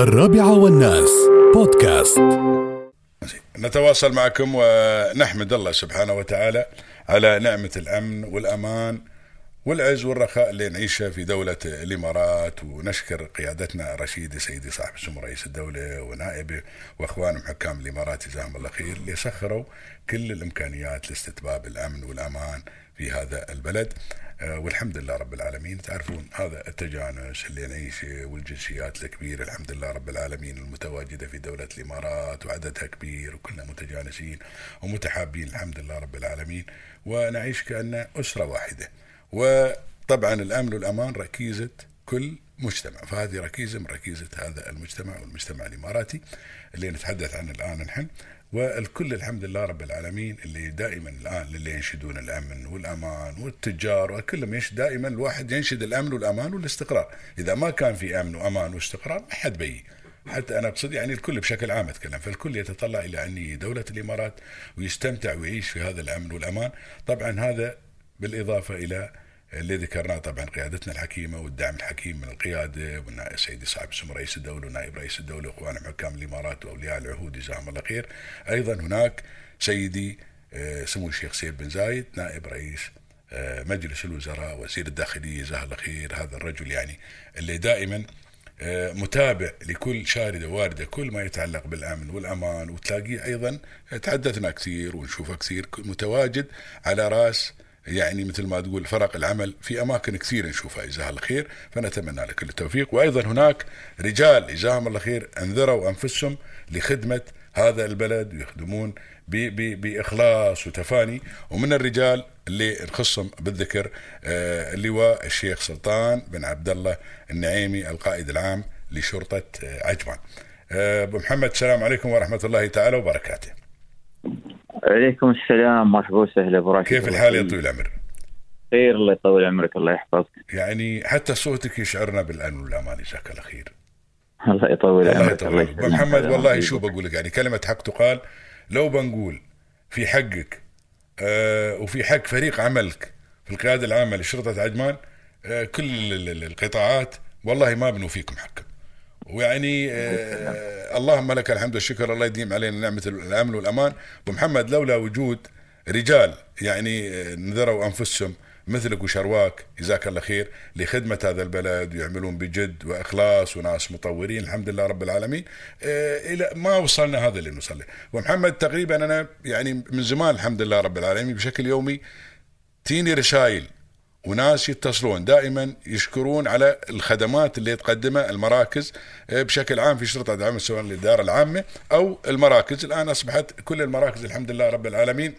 الرابعة والناس. بودكاست. نتواصل معكم ونحمد الله سبحانه وتعالى على نعمة الأمن والأمان والعز والرخاء اللي نعيشه في دولة الإمارات. ونشكر قيادتنا رشيد سيدي صاحب السمو رئيس الدولة ونائبه وأخوانهم حكام الإمارات جزاهم الله خير اللي سخروا كل الإمكانيات لاستتباب الأمن والأمان في هذا البلد. والحمد لله رب العالمين. تعرفون هذا التجانس اللي نعيشه والجنسيات الكبيرة الحمد لله رب العالمين المتواجدة في دولة الإمارات وعددها كبير وكلنا متجانسين ومتحابين الحمد لله رب العالمين. ونعيش كأن أسرة واحدة. وطبعا الأمن والأمان ركيزة كل مجتمع. فهذه ركيزة من ركيزة هذا المجتمع والمجتمع الإماراتي اللي نتحدث عنه الآن نحن. والكل الحمد لله رب العالمين اللي دائما الآن اللي ينشدون الأمن والأمان والتجار وكلهم ينشد دائما الواحد ينشد الأمن والأمان والاستقرار، إذا ما كان في أمن وأمان واستقرار ما حد بيجي. حتى أنا اقصد يعني الكل بشكل عام أتكلم، فالكل يتطلع إلى ان دولة الإمارات ويستمتع ويعيش في هذا الأمن والأمان، طبعا هذا بالإضافة إلى اللي ذكرناه طبعا قيادتنا الحكيمة والدعم الحكيم من القيادة سيدي صاحب السمو رئيس الدولة ونائب رئيس الدولة واخواننا حكام الإمارات وأولياء العهود جزاهم الله خير. أيضا هناك سيدي آه، سمو الشيخ سيد بن زايد نائب رئيس آه، مجلس الوزراء وزير الداخلية جزاه الله خير. هذا الرجل يعني اللي دائما آه، متابع لكل شاردة واردة كل ما يتعلق بالأمن والأمان. وتلاقيه أيضا تحدثنا كثير ونشوفه كثير متواجد على رأس يعني مثل ما تقول فرق العمل في أماكن كثير نشوفها جزاه الله خير فنتمنى لك التوفيق وأيضا هناك رجال جزاهم الله خير أنذروا أنفسهم لخدمة هذا البلد ويخدمون بإخلاص وتفاني ومن الرجال اللي نخصهم بالذكر آه، اللواء الشيخ سلطان بن عبد الله النعيمي القائد العام لشرطة آه، عجمان. آه، أبو محمد السلام عليكم ورحمة الله تعالى وبركاته. عليكم السلام مرحبا وسهلا أبو كيف الحال يا طويل العمر؟ خير الله يطول عمرك الله يحفظك. يعني حتى صوتك يشعرنا بالامن والأمان جزاك الله خير. الله يطول الله عمرك يطول عمرك. محمد والله شو بقول لك؟ يعني كلمة حق تقال لو بنقول في حقك آه وفي حق فريق عملك في القيادة العامة لشرطة عجمان آه كل القطاعات والله ما بنوفيكم حقكم. ويعني آه اللهم لك الحمد والشكر الله يديم علينا نعمة الامن والأمان. ومحمد لولا وجود رجال يعني آه، نذروا أنفسهم مثلك وشرواك جزاك الله خير لخدمة هذا البلد ويعملون بجد وإخلاص وناس مطورين الحمد لله رب العالمين. آه إلى ما وصلنا هذا اللي نوصل له. ومحمد تقريبا أنا يعني من زمان الحمد لله رب العالمين بشكل يومي تيني رسائل وناس يتصلون دائما يشكرون على الخدمات اللي تقدمها المراكز آه، بشكل عام في شرطة دعم سواء الإدارة العامة أو المراكز. الآن أصبحت كل المراكز الحمد لله رب العالمين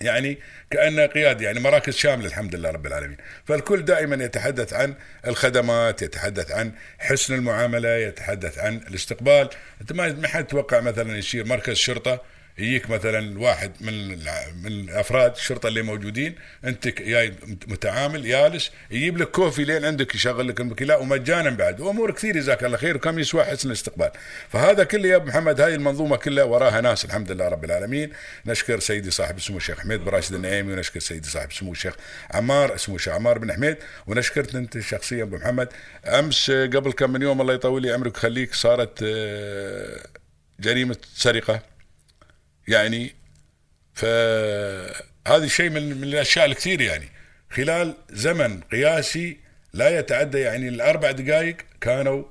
يعني كأن قيادة يعني مراكز شاملة الحمد لله رب العالمين. فالكل دائما يتحدث عن الخدمات يتحدث عن حسن المعاملة يتحدث عن الاستقبال. انت ما حد تتوقع مثلا يصير مركز شرطة يجيك مثلا واحد من من أفراد الشرطة اللي موجودين انت جاي متعامل جالس يجيب لك كوفي لين عندك يشغل لك المكيلات ومجانا بعد. وأمور كثير جزاك الله خير وكم يسوى حسن الاستقبال. فهذا كله يا أبو محمد هاي المنظومة كلها وراها ناس الحمد لله رب العالمين. نشكر سيدي صاحب السمو الشيخ حميد بن راشد النعيمي ونشكر سيدي صاحب السمو الشيخ عمار اسمه الشيخ عمار بن حميد. ونشكرت أنت شخصيا أبو محمد. أمس قبل كم من يوم الله يطول لي عمرك خليك صارت آه، جريمة سرقة. يعني فهذا شيء من, من الأشياء الكثير يعني خلال زمن قياسي لا يتعدى يعني الأربع دقائق كانوا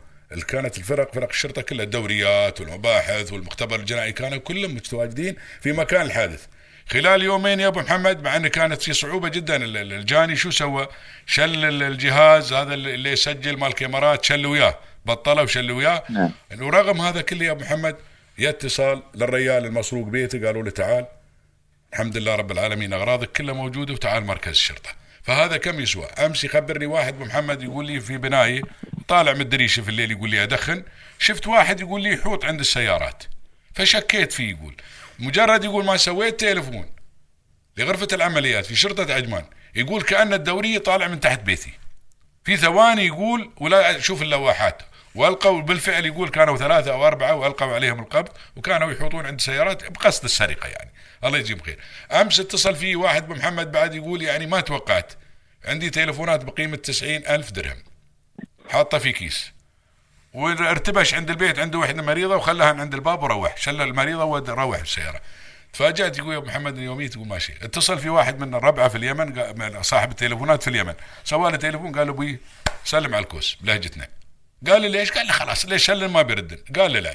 كانت الفرق فرق الشرطة كلها الدوريات والمباحث والمختبر الجنائي كانوا كلهم متواجدين في مكان الحادث خلال يومين يا أبو محمد مع انه كانت في صعوبة جدا الجاني شو سوى؟ شل الجهاز هذا اللي يسجل مال الكاميرات شل وياه بطله وشل وياه نعم. ورغم هذا كله يا أبو محمد يتصل للريال المسروق بيته قالوا له تعال. الحمد لله رب العالمين أغراضك كلها موجودة وتعال مركز الشرطة. فهذا كم يسوى؟ امس يخبرني واحد محمد يقول لي في بنايه طالع من الدريشة في الليل يقول لي ادخن شفت واحد يقول لي يحوط عند السيارات. فشكيت فيه يقول. مجرد يقول ما سويت تليفون. لغرفة العمليات في شرطة عجمان يقول كأن الدوريه طالع من تحت بيتي. في ثواني يقول ولا أشوف اللوحات والقوا بالفعل يقول كانوا ثلاثة أو أربعة وألقوا عليهم القبض وكانوا يحوطون عند سيارات بقصد السرقة يعني. الله يجزيهم خير. أمس اتصل في واحد بمحمد بعد يقول يعني ما توقعت. عندي تليفونات بقيمة تسعين ألف درهم. حاطه في كيس. وارتبش عند البيت عنده وحدة مريضة وخلاها عند الباب وروح. شل المريضة وروح بالسياره تفاجأت يقول يا محمد يومية تقول ماشي. اتصل في واحد من الربعة في اليمن صاحب التليفونات في اليمن. سوى له تليفون قال أبوي سلم على الكوس بلهجتنا. قال لي ليش؟ قال لي خلاص ليش شلن ما بيردن؟ قال لي لا.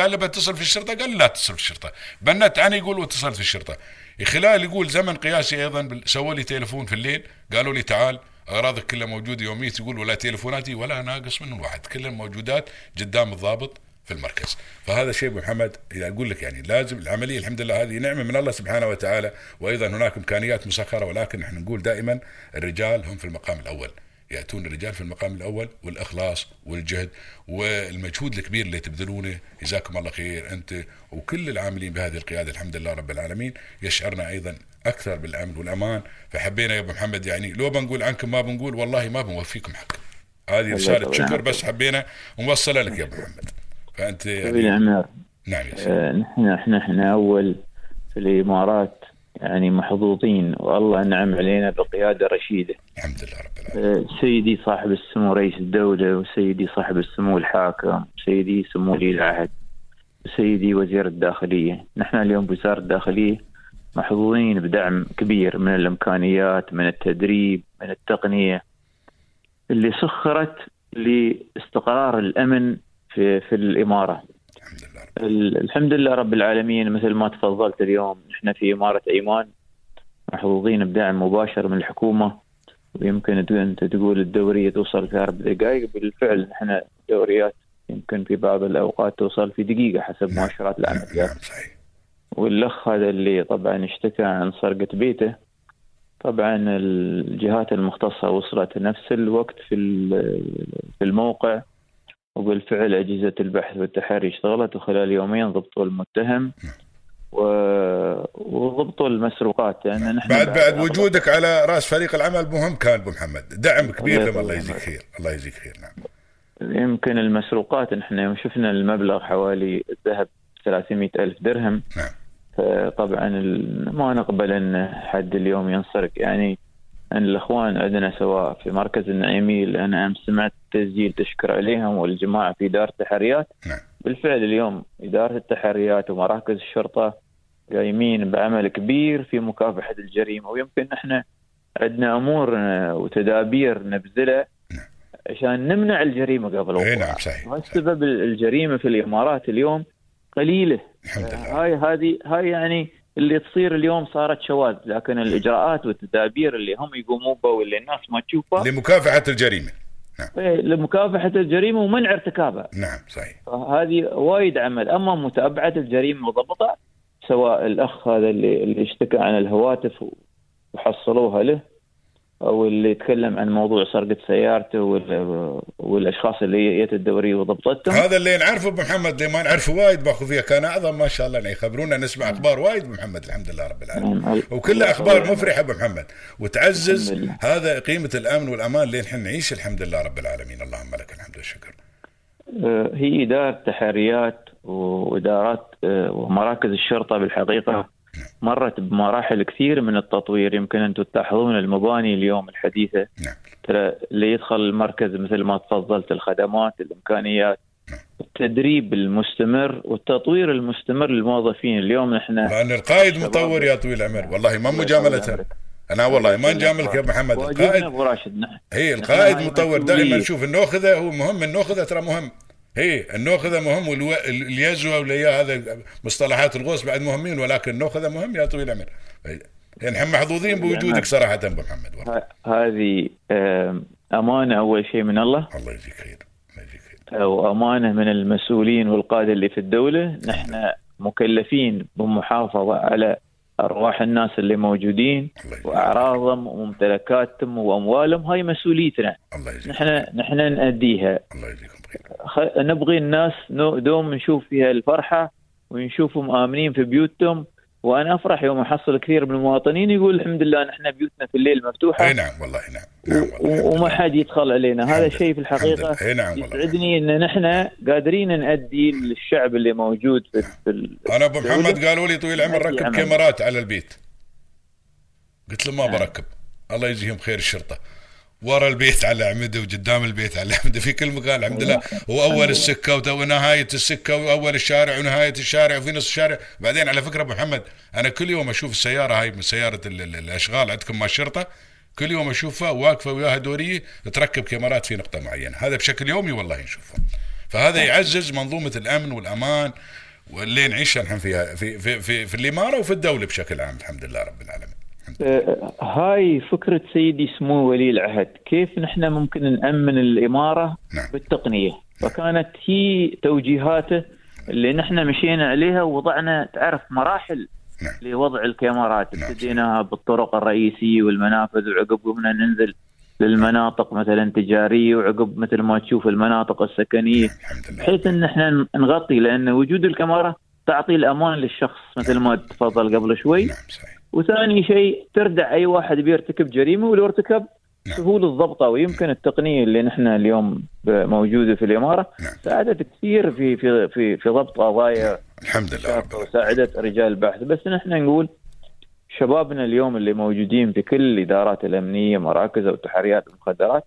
قال لي بتصل في الشرطة؟ قال لي لا تتصل في الشرطة. بنت عني يقول واتصلت في الشرطة. خلال يقول زمن قياسي أيضا سووا لي تليفون في الليل. قالوا لي تعال أغراضك كلها موجودة يومية يقول ولا تليفوناتي ولا ناقص من واحد. كلها موجودات قدام الضابط في المركز. فهذا شيء أبو محمد إذا أقول لك يعني لازم العملية الحمد لله هذه نعمة من الله سبحانه وتعالى. وأيضا هناك إمكانيات مسخرة ولكن نحن نقول دائما الرجال هم في المقام الأول. يأتون الرجال في المقام الأول والإخلاص والجهد والمجهود الكبير اللي تبذلونه. جزاكم الله خير أنت وكل العاملين بهذه القيادة. الحمد لله رب العالمين. يشعرنا أيضا أكثر بالأمن والأمان. فحبينا يا أبو محمد يعني لو بنقول عنكم ما بنقول والله ما بنوفيكم حق هذه رسالة شكر. بس حبينا نوصلها لك يا أبو محمد. فأنت يعني نعم يا سيدي. آه، نحن إحنا إحنا أول في الإمارات يعني محظوظين. والله أنعم علينا بقيادة رشيدة. الحمد لله رب العالمين. آه، سيدي صاحب السمو رئيس الدولة وسيدي صاحب السمو الحاكم سيدي سمو ولي العهد وسيدي وزير الداخلية. نحن اليوم بوزارة الداخلية محظوظين بدعم كبير من الإمكانيات من التدريب من التقنية اللي سخرت لاستقرار الأمن في في الاماره الحمد لله رب العالمين مثل ما تفضلت اليوم نحن في إمارة أيمان محظوظين بدعم مباشر من الحكومة ويمكن أنت تقول الدورية توصل في أربع دقائق بالفعل نحن دوريات يمكن في بعض الأوقات توصل في دقيقة حسب مؤشرات نعم العمليات نعم صحيح. والأخ هذا اللي طبعا اشتكى عن سرقة بيته. طبعا الجهات المختصة وصلت نفس الوقت في في الموقع. وبالفعل أجهزة البحث والتحري اشتغلت وخلال يومين ضبطوا المتهم و... وضبطوا المسروقات. لأن نحن بعد بعد وجودك على رأس فريق العمل مهم كان أبو محمد. دعم كبير لما الله يجزيك. خير. الله يجزيك خير. نعم. يمكن المسروقات. نحن يوم شفنا المبلغ حوالي الذهب 300 ألف درهم. نعم. فطبعا ال- ما نقبل إن حد اليوم ينسرق. يعني أن الأخوان عندنا سواء في مركز النعيمي اللي أنا امس سمعت تسجيل تشكر عليهم والجماعة في إدارة التحريات نعم بالفعل اليوم إدارة التحريات ومراكز الشرطة قايمين بعمل كبير في مكافحة الجريمة ويمكن إحنا عندنا أمور آه، وتدابير نبذلها نعم. عشان نمنع الجريمة قبل وقوعها. نعم صحيح. والسبب الجريمة في الإمارات اليوم قليلة الحمد لله هاي هذه هاي يعني اللي تصير اليوم صارت شواذ لكن الإجراءات والتدابير اللي هم يقوموا بها واللي الناس ما تشوفها لمكافحة الجريمة. إيه، لمكافحة الجريمة ومنع ارتكابها. نعم صحيح. هذه وايد عمل. أما متابعة الجريمة وضبطها سواء الأخ هذا اللي اللي اشتكى عن الهواتف وحصلوها له أو اللي يتكلم عن موضوع سرقة سيارته وال- والأشخاص اللي جت الدوريه وضبطتهم. هذا اللي نعرفه محمد اللي ما نعرفه وايد باخو فيها كان أعظم ما شاء الله يعني يخبرونا نسمع أخبار وايد محمد الحمد لله رب العالمين. نعم. وكلها أخبار مفرحة ابو محمد وتعزز. هذا قيمة الأمن والأمان اللي نحن نعيش الحمد لله رب العالمين. اللهم لك الحمد والشكر. آه، هي إدارة تحريات وإدارات آه، ومراكز الشرطة مرت بمراحل كثير من التطوير. يمكن أنتم تلاحظون المباني اليوم الحديثة. نعم. ترى اللي يدخل المركز مثل ما تفضلت الخدمات الإمكانيات. التدريب المستمر والتطوير المستمر للموظفين. اليوم نحن لأن القائد مطور يا طويل العمر. والله ما مجاملة. أنا والله ما نجاملك يا محمد. القائد هي القائد مطور. دائما شوف النوخذه هو مهم. النوخذه ترى مهم. هي النوخذة مهم والو... اليزوى واليا هذا مصطلحات الغوص بعد مهمين ولكن النوخذة مهم يا طويل العمر. يعني إحنا محظوظين بوجودك صراحة أبو محمد. هذه أمانة أول شيء من الله. الله يجزيك خير. الله يجزيك خير. وأمانة من المسؤولين والقادة اللي في الدولة. نحن مكلفين بالمحافظة على أرواح الناس اللي موجودين وأعراضهم وممتلكاتهم وأموالهم هاي مسؤوليتنا. الله يجزيك نحن نحن نأديها. الله يجزيكم خ- نبغي الناس نو- دوم نشوف فيها الفرحة ونشوفهم آمنين في بيوتهم. وأنا أفرح يوم أحصل كثير من المواطنين يقول الحمد لله نحن بيوتنا في الليل مفتوحة. أي نعم والله نعم نعم والله وما. حد يدخل علينا. هذا الحمد شيء في لله. اي نعم يسعدني إن نحن قادرين نأدي للشعب اللي موجود في, في ال- أنا أبو. محمد قالوا لي طويل العمر ركب. كاميرات على البيت. قلت له ما نعم. بركب. الله يجزيهم خير الشرطة. ورا البيت على عمده وقدام البيت على عمده. في كل مكان الحمد لله. واول السكة ونهاية السكة واول الشارع ونهاية الشارع وفي نص الشارع. بعدين على فكرة أبو محمد أنا كل يوم أشوف السيارة هاي من سيارة ال- ال- الأشغال عندكم مع الشرطة. كل يوم أشوفها واقفة وياها دوريه تركب كاميرات في نقطة معينة. هذا بشكل يومي والله نشوفه. فهذا يعزز منظومة الأمن والأمان واللي نعيشها نحن فيها في في في, في الإمارة وفي الدولة بشكل عام الحمد لله رب العالمين. آه، هاي فكرة سيدي سمو ولي العهد كيف نحن ممكن نأمن الإمارة نعم. بالتقنية؟ فكانت هي توجيهاته اللي نحن مشينا عليها ووضعنا تعرف مراحل نعم. لوضع الكاميرات نعم. ابتديناها بالطرق الرئيسية والمنافذ وعقب قمنا ننزل للمناطق مثلا تجارية وعقب مثل ما تشوف المناطق السكنية الحمد لله بحيث إن إحنا نغطي لأن وجود الكاميرا تعطي الأمان للشخص مثل ما تفضل قبل شوي نعم وثاني شيء تردع أي واحد بيرتكب جريمة ولو ارتكب نعم. سهول الضبطه ويمكن التقنية اللي نحن اليوم موجودة في الإمارة. نعم. ساعدت كثير في في في في ضبط قضايا الحمد لله. وساعدت رجال البحث. بس نحن نقول شبابنا اليوم اللي موجودين في كل الإدارات الأمنية مراكز أو تحريات المخدرات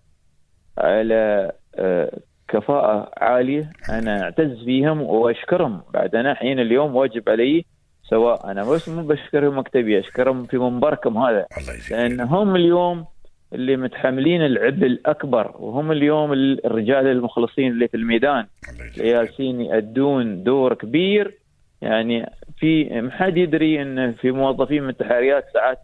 على آه، كفاءة عالية. أنا أعتز فيهم وأشكرهم. بعد أنا حين اليوم واجب علي سواء أنا بس مو بشكرهم مكتبي أشكرهم في منبركم هذا. الله لأن هم اليوم اللي متحملين العبء الأكبر وهم اليوم الرجال المخلصين اللي في الميدان. جالسين يأدون دور كبير. يعني في ما حد يدري إن في موظفين من التحريات ساعات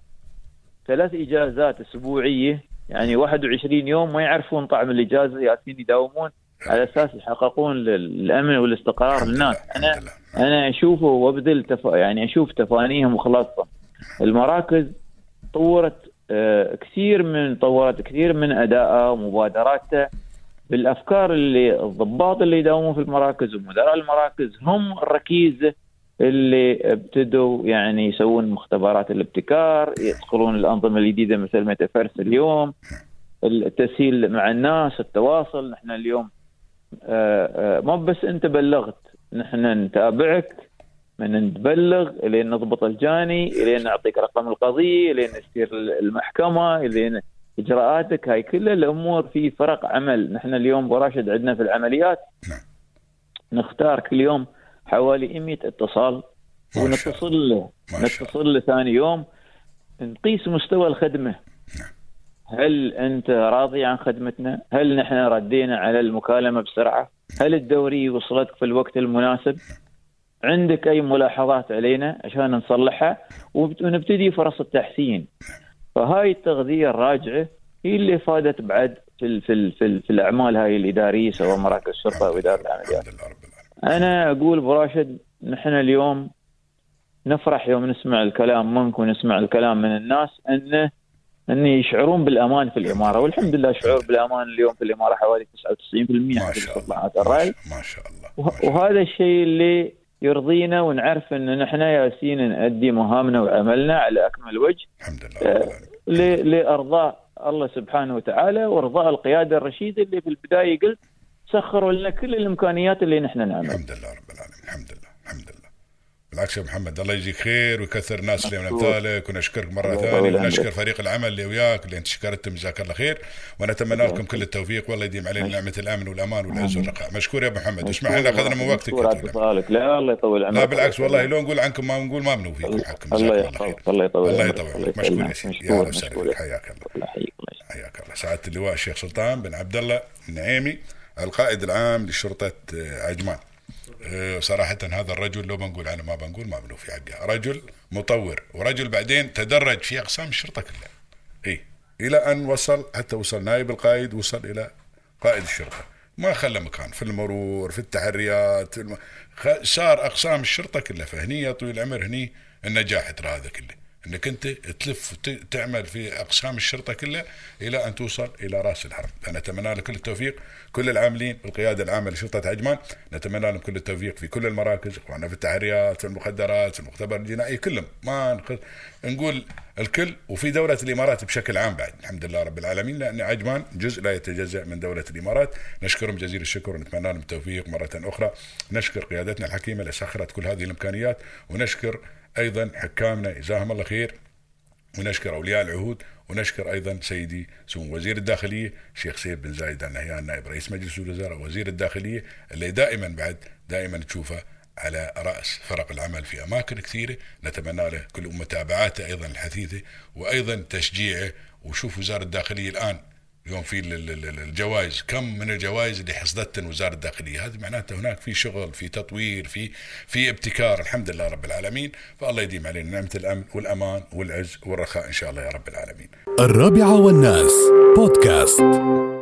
ثلاث إجازات أسبوعية. يعني 21 يوم ما يعرفون طعم الإجازة. جالسين يداومون على أساس يحققون الامن والاستقرار للناس. أنا. أنا أشوفه وأبذل تف... يعني أشوف تفانيهم وإخلاصهم المراكز طورت كثير من طورت كثير من ادائها ومبادراتها بالأفكار اللي الضباط اللي يداومون في المراكز ومدراء المراكز هم الركيزه اللي ابتدوا يعني يسوون مختبرات الابتكار يدخلون الأنظمة الجديدة مثل ميتافيرس اليوم التسهيل مع الناس التواصل. نحن اليوم آه، آه، ما بس أنت بلغت نحن نتابعك. من نتبلغ إلين نضبط الجاني إلين نعطيك رقم القضية إلين نسير المحكمة إلين إجراءاتك هاي كل الأمور في فرق عمل نحن اليوم براشد عندنا في العمليات نعم. نختار كل يوم حوالي 100 اتصال. ونتصل له نتصل له ثاني يوم نقيس مستوى الخدمة هل أنت راضي عن خدمتنا؟ هل نحن ردينا على المكالمة بسرعة؟ هل الدوري وصلتك في الوقت المناسب؟ عندك أي ملاحظات علينا عشان نصلحها ونبتدي فرص التحسين. فهاي التغذية الراجعة هي اللي فادت بعد في في في, في الأعمال هاي الاداريه سواء مراكز الشرطة أو إدارة العمليات. أنا أقول أبو راشد نحن اليوم نفرح يوم نسمع الكلام منك ونسمع الكلام من الناس انه أن يشعرون بالأمان في الإمارة والحمد لله شعور بالأمان اليوم في الإمارة حوالي 99% ما شاء الله ما شاء- الله ما شاء الله. وهذا الشيء اللي يرضينا ونعرف إن نحن ياسين نأدي مهامنا وعملنا على أكمل وجه الحمد لله ل- لأرضاء الله سبحانه وتعالى وأرضاء القيادة الرشيده اللي في البدايه قلت سخروا لنا كل الإمكانيات اللي نحن نعمل. الحمد لله رب العالمين الحمد لله الحمد لله بالعكس يا محمد الله يجزيك خير ويكثر الناس اللي من. امثالك ونشكرك مرة الله ثانية يطول ونشكر. فريق العمل اللي وياك اللي انت شكرتهم جزاك الله خير. ونتمنى لكم كل التوفيق والله يديم علينا نعمة الأمن والأمان والعز والرخاء. مشكور يا أبو محمد. اسمح لنا أخذنا من وقتك لا الله يطول عمرك لا بالعكس والله لو نقول عنكم ما نقول ما بنو فيكم حقكم الله جزاكم الله الله يطول. الله عمرك. يطول الله عمرك مشكور يا. سيدي. يا أهلا وسهلا حياك الله. الله الله. حياك الله. سعادة اللواء الشيخ سلطان بن عبد الله النعيمي القائد العام لشرطة عجمان. صراحة هذا الرجل لو بنقول عنه ما بنقول ما بنو في حقه. رجل مطور ورجل بعدين تدرج في أقسام الشرطة كلها. إيه إلى أن وصل حتى وصل نائب القائد وصل إلى قائد الشرطة. ما خلى مكان في المرور في التحريات في الم... صار أقسام الشرطة كلها فهني يا طويل العمر هني النجاح ترى هذا كله. إنك أنت تلف تعمل في أقسام الشرطة كلها إلى أن توصل إلى رأس الحرب، أنا اتمنى لك كل التوفيق، كل العاملين بالقياده العامة لشرطة عجمان، نتمنى لهم كل التوفيق في كل المراكز، اخواننا في التحريات، في المخدرات، في المختبر الجنائي كلهم، ما نخ... نقول الكل وفي دولة الإمارات بشكل عام بعد، الحمد لله رب العالمين لأن عجمان جزء لا يتجزأ من دولة الإمارات، نشكرهم جزيل الشكر ونتمنى لهم التوفيق مرة أخرى، نشكر قيادتنا الحكيمة اللي سخرت كل هذه الإمكانيات، ونشكر أيضا حكامنا جزاهم الله خير ونشكر أولياء العهود ونشكر أيضا سيدي سمو وزير الداخلية الشيخ سيد بن زايد ال نهيان نائب رئيس مجلس الوزراء وزير الداخلية اللي دائما بعد دائما تشوفه على رأس فرق العمل في أماكن كثيرة. نتمنى له كل متابعاته أيضا الحثيثة وأيضا تشجيعه. وشوف وزارة الداخلية الآن اليوم في الجوائز. كم من الجوائز اللي حصدتها وزارة الداخلية؟ هذه معناته هناك في شغل في تطوير في في ابتكار. الحمد لله رب العالمين. فالله يديم علينا نعمة الأمن والأمان والعز والرخاء إن شاء الله يا رب العالمين. الرابعة والناس بودكاست.